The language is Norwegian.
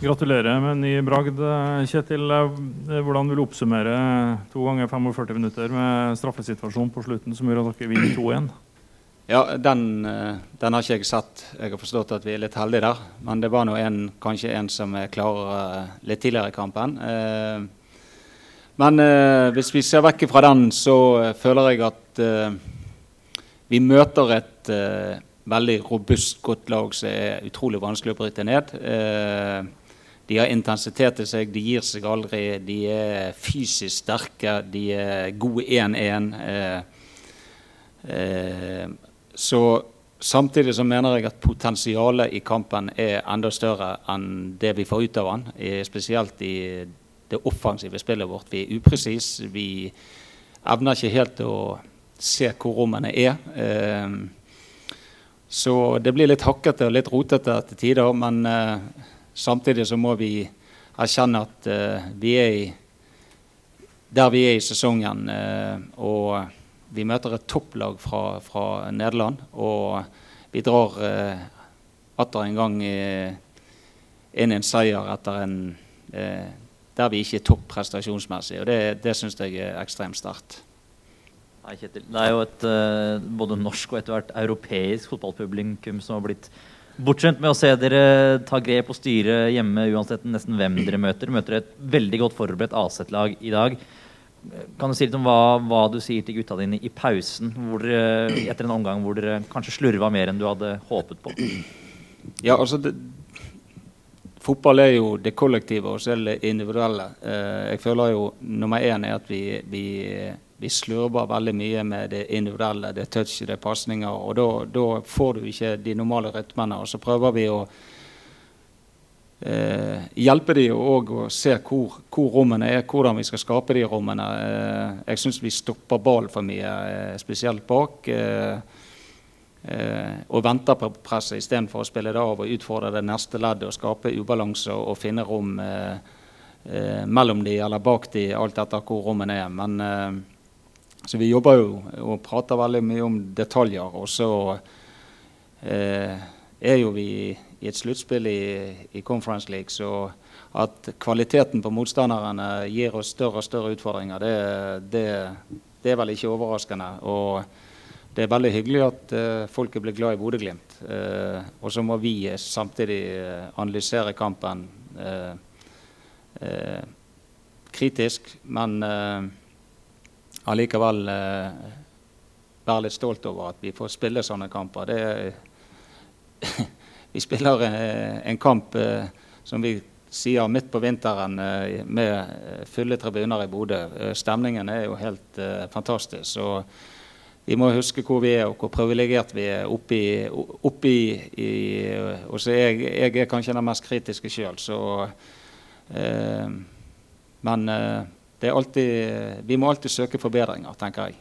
Gratulerer med ny bragd, Kjetil. Hvordan vil du oppsummere to ganger 45 minutter med straffesituasjonen på slutten som gjør at dere vinner 2-1? Ja, den, den, har ikke jeg sett. Jeg har forstått at vi er litt heldige der. Men det var nå en, kanskje en som er klarere litt tidligere i kampen. Men hvis vi ser vekk fra den, så føler jeg at vi møter et veldig robust, godt lag som er utrolig vanskelig å bryte ned. De har intensitet i seg, de gir seg aldri. De er fysisk sterke, de er gode 1-1. Eh, eh, så samtidig så mener jeg at potensialet i kampen er enda større enn det vi får ut av den. Spesielt i det offensive spillet vårt. Vi er upresise. Vi evner ikke helt å se hvor rommene er. Eh, så det blir litt hakkete og litt rotete til tider. men eh, Samtidig så må vi erkjenne at uh, vi er i, der vi er i sesongen. Uh, og vi møter et topplag fra, fra Nederland. Og vi drar uh, atter en gang inn en seier etter en der vi ikke er topp prestasjonsmessig. Og det, det syns jeg er ekstremt sterkt. Det er jo et både norsk og etter hvert europeisk fotballpublikum som har blitt Bortskjemt med å se dere ta grep og styre hjemme uansett nesten hvem dere møter. Møter et veldig godt forberedt Aset-lag i dag. Kan du si litt om hva, hva, du sier til gutta dine i pausen dere, etter en omgang hvor dere kanskje slurva mer enn du hadde håpet på? Ja, altså det, Fotball er jo det kollektive og så er det individuelle. Eh, jeg føler jo nummer én er at vi, vi vi slurver veldig mye med det individuelle, det touchet, det pasninger. Og da får du ikke de normale rytmene. Og så prøver vi å eh, hjelpe dem òg å se hvor, hvor, rommene er, hvordan vi skal skape de rommene. Eh, jeg syns vi stopper ball for mye, eh, spesielt bak. Eh, eh, og venter på presset istedenfor å spille det av og utfordre det neste leddet og skape ubalanse og, og finne rom mellom de eller bak de, alt etter hvor rommene er. Men så vi jobber jo og prater veldig mye om detaljer. Og så eh, er jo vi i et sluttspill i, i, Conference League, så at kvaliteten på motstanderne gir oss større og større utfordringer, det, det, det er vel ikke overraskende. Og det er veldig hyggelig at eh, folket blir glad i Bodø-Glimt. Eh, og så må vi samtidig eh, analysere kampen eh, eh, kritisk, men allikevel eh, være litt stolt over at vi får spille sånne kamper. Det, vi spiller eh, en kamp eh, som vi sier midt på vinteren eh, med fulle tribuner i Bodø. Stemningen er jo helt fantastisk. Så vi må huske hvor vi er og hvor privilegert vi er oppi, oppi i, Og så jeg, jeg er kanskje den mest kritiske sjøl, så Men alltid, vi må alltid søke forbedringer, tenker jeg.